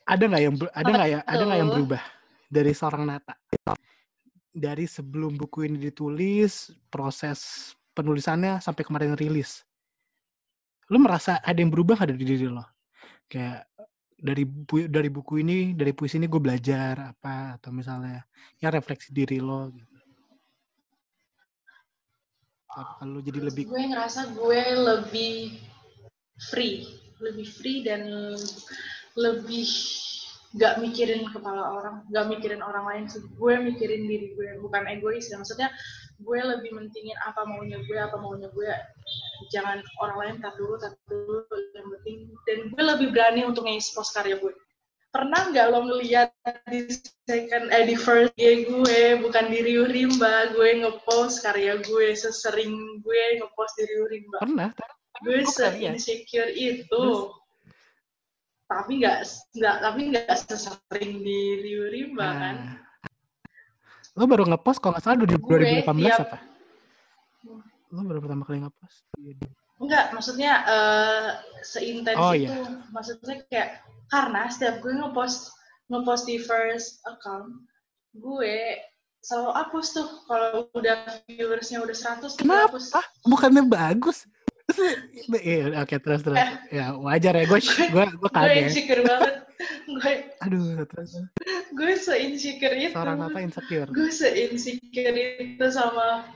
ada nggak yang ada nggak ya ada nggak yang berubah dari seorang Nata dari sebelum buku ini ditulis proses penulisannya sampai kemarin rilis. Lu merasa ada yang berubah nggak dari diri lo? Kayak dari bu- dari buku ini dari puisi ini gue belajar apa atau misalnya ya refleksi diri lo gitu. Apa lu jadi lebih gue ngerasa gue lebih free lebih free dan lebih gak mikirin kepala orang gak mikirin orang lain. Sih gue mikirin diri gue bukan egois ya. Maksudnya gue lebih mentingin apa maunya gue apa maunya gue jangan orang lain tar dulu tar dulu yang penting dan gue lebih berani untuk nge-expose karya gue pernah nggak lo ngeliat di second eh di first day gue bukan di Rio Rimba gue ngepost karya gue sesering gue ngepost di Rio Rimba pernah gue lihat. se-insecure itu Terus? tapi nggak nggak tapi nggak sesering di Rio Rimba kan Nah. Lo baru ngepost kalau nggak salah di Gue 2018 tiap- apa? Lo baru pertama kali ngepost. Enggak, maksudnya eh, seintens Oh, itu. iya. Maksudnya kayak karena setiap gue ngepost ngepost di first account, gue selalu hapus tuh kalau udah viewersnya udah 100 tuh gue Kenapa? hapus. Bukannya bagus? *laughs* Iya, oke terus terus. Ya wajar ya, gue gue gue gue kaget. insecure banget. gue Aduh, terus. gue se-insecure itu. seorang Nata insecure. gue se-insecure itu sama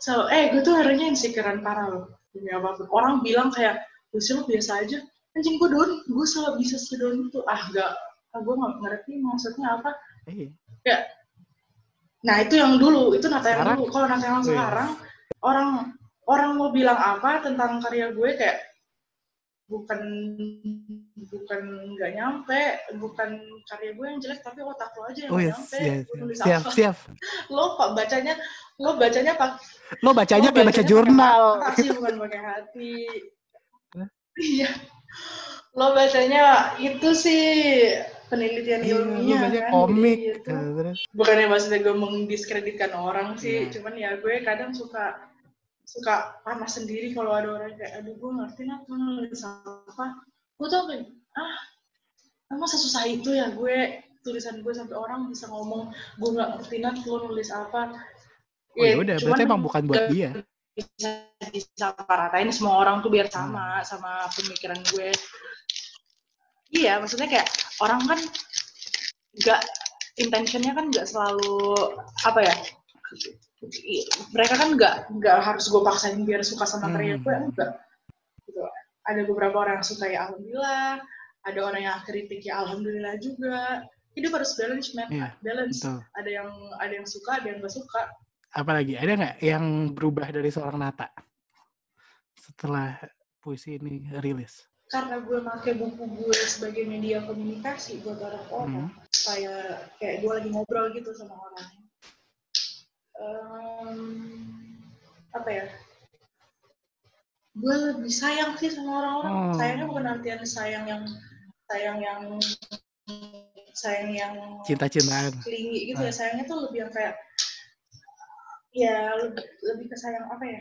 sama eh gue tuh harusnya insecurean parah loh. Demi apa pun orang bilang kayak gue sih biasa aja. Anjing gue down. Gue selalu bisa sedown itu. Ah gak ah, gue nggak ngerti maksudnya apa. Iya. nah itu yang dulu. Itu nata yang dulu. Kalau nata yang sekarang orang orang mau bilang apa tentang karya gue kayak bukan bukan nggak nyampe bukan karya gue yang jelek tapi otak lo aja yang Oh nggak iya, nyampe siap, Gue nulis siap, apa. siap. *laughs* lo kok bacanya lo bacanya pak Lo bacanya kayak baca jurnal. hati *laughs* bukan pakai hati iya lo bacanya itu sih penelitian Iya, ilmiah baca kan komik. jadi itu terus. bukannya maksudnya gue mendiskreditkan orang sih Iya. cuman ya gue kadang suka suka panas sendiri kalau ada orang kayak aduh gue ngerti nah gue nulis apa gue tuh kayak ah emang sesusah itu ya gue tulisan gue sampai orang bisa ngomong gue nggak ngerti nat lo nulis apa Oh ya udah, cuman berarti emang bukan buat dia. bisa disaparatain semua orang tuh biar Hmm. sama sama pemikiran gue iya maksudnya kayak orang kan nggak intentionnya kan nggak selalu apa ya mereka kan nggak nggak harus gue paksain biar suka sama karya Hmm. gue enggak gitu ada beberapa orang yang suka ya alhamdulillah ada orang yang kritik ya alhamdulillah juga hidup harus balance man Iya, balance betul. ada yang ada yang suka ada yang gak suka Apalagi ada nggak yang berubah dari seorang Nata setelah puisi ini rilis? karena gue pakai buku gue sebagai media komunikasi buat orang-orang Hmm. kayak kayak gue lagi ngobrol gitu sama orang Em, apa ya gue lebih sayang sih sama orang-orang Oh. sayangnya bukan artian sayang yang sayang yang sayang yang Cinta-cintaan. tinggi gitu ya Ah. sayangnya tuh lebih yang kayak ya lebih, lebih ke sayang apa ya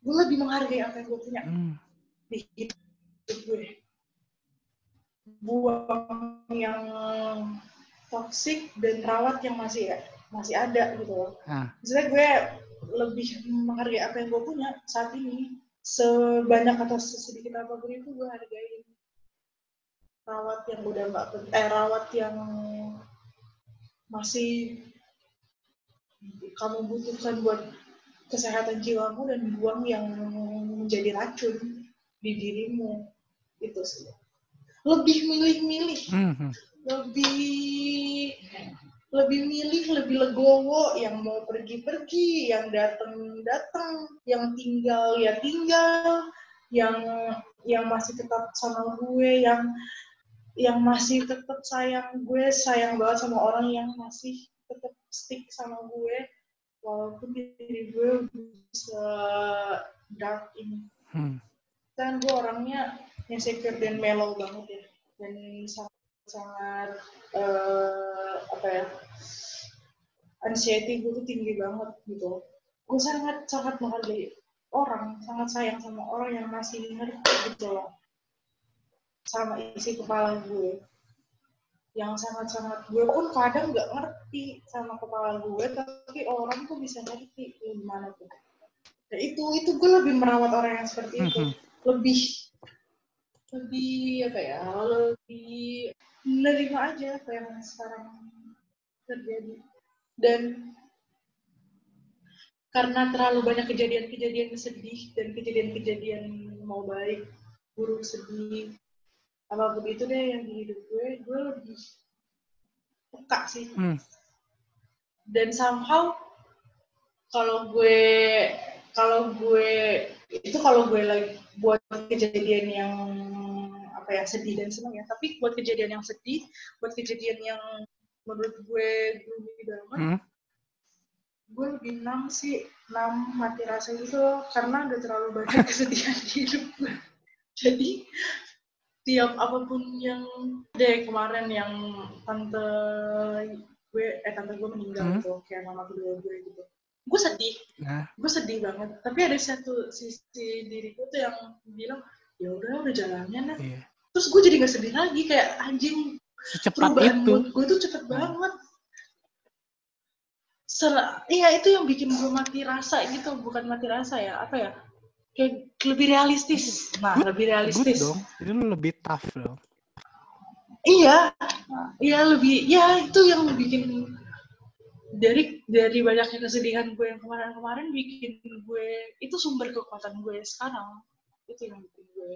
gue lebih menghargai apa yang gue punya Hmm. di hidup gue buang yang toksik dan rawat yang masih masih ada gitu loh. Ah. Misalnya gue lebih menghargai apa yang gue punya saat ini. Sebanyak atau sedikit apa pun itu gue hargai rawat yang udah nggak eh rawat yang masih kamu butuhkan buat kesehatan jiwamu dan buang yang menjadi racun di dirimu. Itu sih. Lebih milih-milih. Hmm, hmm. lebih lebih milih lebih legowo yang mau pergi-pergi yang datang-datang yang tinggal ya tinggal yang yang masih tetap sama gue yang yang masih tetap sayang gue sayang banget sama orang yang masih tetap stick sama gue walaupun diri gue bisa dark ini Hmm. kan gue orangnya insecure dan mellow banget ya dan sangat eh, apa ya anxiety gue tuh tinggi banget gitu. Gue sangat sangat menghargai orang sangat sayang sama orang yang masih ngerti gitu loh. Sama isi kepala gue. Yang sangat-sangat gue pun kadang nggak ngerti sama kepala gue tapi orang tuh bisa ngerti gimana tuh. Nah, itu itu gue lebih merawat orang yang seperti itu. Mhm. lebih lebih apa ya lebih menerima aja apa yang sekarang terjadi dan karena terlalu banyak kejadian-kejadian sedih dan kejadian-kejadian mau baik buruk sedih apa pun itu deh yang di hidup gue gue lebih peka sih Hmm. dan somehow kalau gue kalau gue itu kalau gue lagi buat kejadian yang apa ya sedih dan senang ya. Tapi buat kejadian yang sedih buat kejadian yang menurut gue gloomy banget Hmm. gue lebih enam sih enam mati rasa gitu loh. Karena udah terlalu banyak *laughs* kesedihan di hidup gue. Jadi tiap apa pun yang deh kemarin yang tante gue eh tante gue meninggal Hmm. gitu kayak mama kedua gue gitu. Gue sedih. Nah, gue sedih banget. Tapi ada satu sisi diri gue tuh yang bilang ya udah udah jalannya nah iya. Terus gue jadi gak sedih lagi kayak anjing Secepat perubahan itu. mood gue tuh cepet Hmm. banget Ser- iya itu yang bikin gue mati rasa gitu bukan mati rasa ya apa ya kayak lebih realistis nah Good- lebih Good realistis dong. Itu lu lebih tough dong. iya iya lebih ya itu yang bikin dari dari banyaknya kesedihan gue yang kemarin-kemarin bikin gue itu sumber kekuatan gue sekarang itu yang bikin gue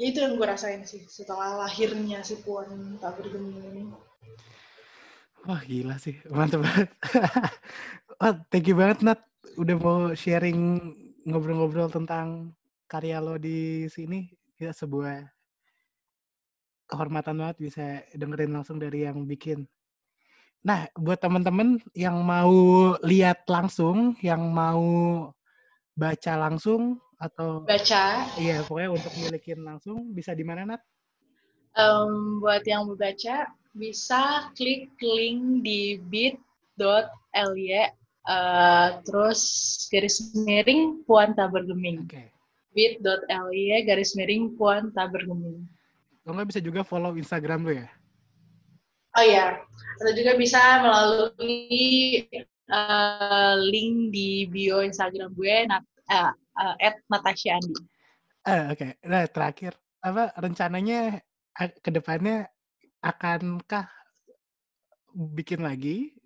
ya itu yang gue rasain sih setelah lahirnya si Puan tak bergeming ini Wah gila sih, mantep banget. *laughs* Wah, thank you banget Nat, udah mau sharing ngobrol-ngobrol tentang karya lo di sini. Ya sebuah kehormatan banget bisa dengerin langsung dari yang bikin. Nah, buat temen-temen yang mau lihat langsung, yang mau baca langsung atau baca iya pokoknya untuk milikin langsung bisa di mana Nat? Em, buat yang mau baca bisa klik link di bit.ly eh, terus garis miring puan tak bergeming Oke. bit.ly garis miring puan tak bergeming Kalau nggak bisa juga follow Instagram lo ya? oh ya atau juga bisa melalui eh, link di bio Instagram gue nat, eh, at Natasha Andi Eh, Oke, nah terakhir apa rencananya a- ke depannya akankah bikin lagi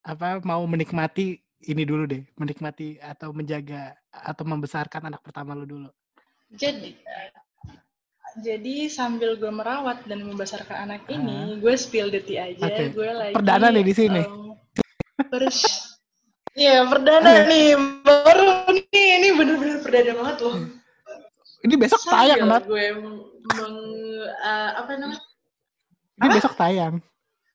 apa mau menikmati ini dulu deh, menikmati atau menjaga atau membesarkan anak pertama lo dulu. jadi jadi sambil gue merawat dan membesarkan anak Ah. ini, gue spill the tea aja. Oke. Gue lagi Perdana nih di sini. pers- Iya, perdana nih. Baru nih, ini bener-bener perdana banget loh. Ini besok tayang, Nat. gue meng, eh, apa namanya? Ini Apa? besok tayang.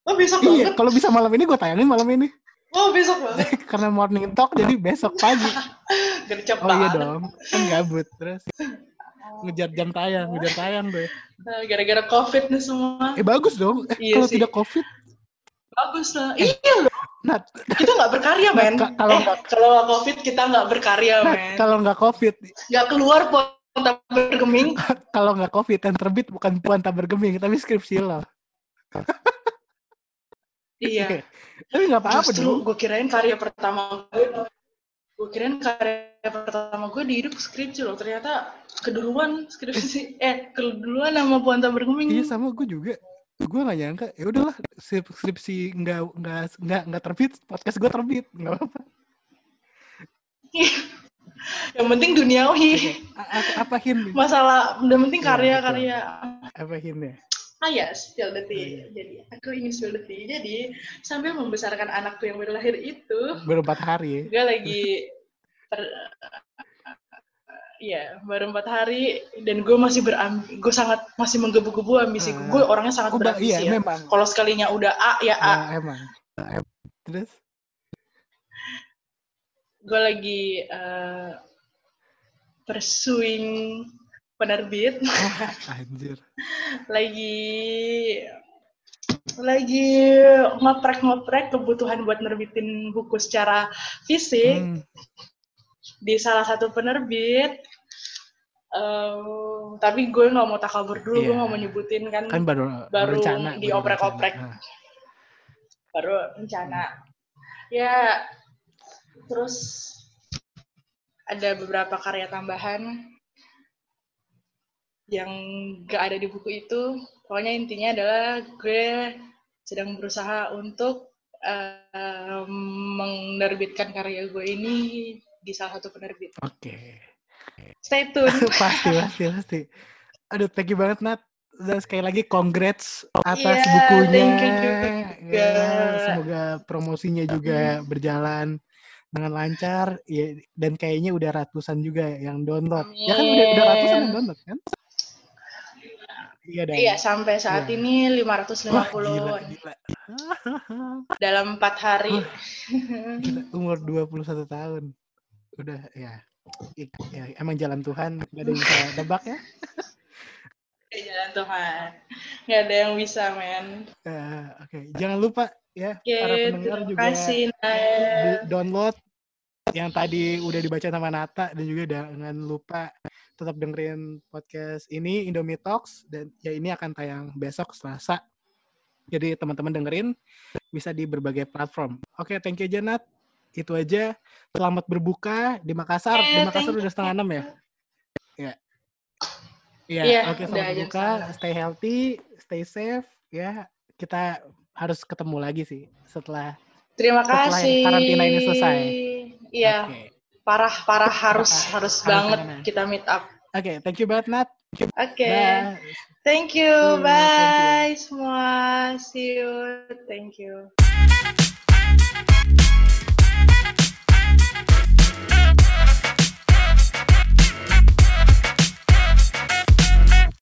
Oh, besok Iya, banget. kalau bisa malam ini gue tayangin malam ini. Oh, besok banget. *laughs* Karena morning talk jadi besok pagi. *laughs* Gercep Oh iya banget. dong, kan gabut terus *laughs* ngejar jam tayang, ngejar tayang gue. Eh, Gara-gara covid nih semua. Eh bagus dong. Eh, Iya kalau tidak covid, Bagus lah. Iya loh. Nat, *laughs* Kita nggak berkarya, men. Ka- kalau eh, nggak- kalau nggak covid, kita nggak berkarya, Nat, men. kalau nggak covid, Nggak keluar ponta bergeming. *laughs* kalau nggak covid yang terbit bukan puan tak bergeming tapi skripsi lo. *laughs* Iya. Tapi nggak apa-apa dong. gue kirain karya pertama gue, gue kirain karya pertama gue di hidup skripsi loh. Ternyata keduluan skripsi, eh keduluan sama Puanta Bergeming. Iya sama gue juga. Gue nggak nyangka. Ya udahlah, skrip- skripsi nggak nggak nggak nggak terbit, podcast gue terbit, nggak apa-apa. *laughs* Yang penting duniawi. Apa nih? Masalah, yang penting Iya, karya-karya. Apa hintnya? Ah ya, spill the Oh, tea. iya. Jadi, aku ingin spill the tea. Jadi, sambil membesarkan anakku yang baru lahir itu, Baru empat hari. gue lagi *laughs* ter- Iya, baru empat hari dan gue masih berambi, gue sangat masih menggebu-gebu ambisi. Ah. Gue orangnya sangat Oh, ba- berambisi iya ya. memang. Kalau sekalinya udah A ya A. Nah, emang. Terus? Gue lagi eh, pursuing penerbit, Oh, *laughs* anjir. lagi lagi ngoprek-ngoprek kebutuhan buat nerbitin buku secara fisik. Hmm. Di salah satu penerbit. Em, tapi gue nggak mau takabur dulu, gue Iya. nggak mau nyebutin kan, Kan baru baru berencana. baru dioprek-oprek. berencana. Nah, baru rencana. Ya, terus ada beberapa karya tambahan yang gak ada di buku itu. Pokoknya intinya adalah gue sedang berusaha untuk em, menerbitkan karya gue ini di salah satu penerbit. Oke. Stay tune. *laughs* pasti, pasti, pasti. Aduh, thank you banget, Nat. Dan sekali lagi congrats atas Iya, bukunya. thank you juga. Ya, semoga promosinya juga berjalan dengan lancar. Ya, dan kayaknya udah ratusan juga yang download. Ya kan udah, udah ratusan yang download kan? Iya, dan. Iya, sampai saat Iya. ini 550 Wah, gila, gila. *laughs* dalam empat hari. Gila, umur 21 tahun. Udah, ya. Ya emang jalan Tuhan, gak ada yang bisa tebak ya. *laughs* Jalan Tuhan. Nggak ada yang bisa, men. Eh, Oke, jangan lupa ya Oke, para pendengar juga kasih, download yang tadi udah dibaca sama Nata dan juga jangan lupa tetap dengerin podcast ini Indomie Talks dan ya ini akan tayang besok Selasa. Jadi teman-teman dengerin bisa di berbagai platform. Oke, thank you aja Nat. Itu aja. Selamat berbuka di Makassar. Eh, di Makassar udah setengah enam ya? Iya. Iya, Iya, oke udah selamat berbuka. Stay healthy, stay safe ya. Kita harus ketemu lagi sih setelah Terima setelah kasih. karantina ini selesai. Iya, Oke. parah parah harus Parah. harus Harus banget banget. kita meet up. Oke, thank you banget Nat. Oke. Bye. Thank you. Hmm, thank Bye semua. See you. Thank you.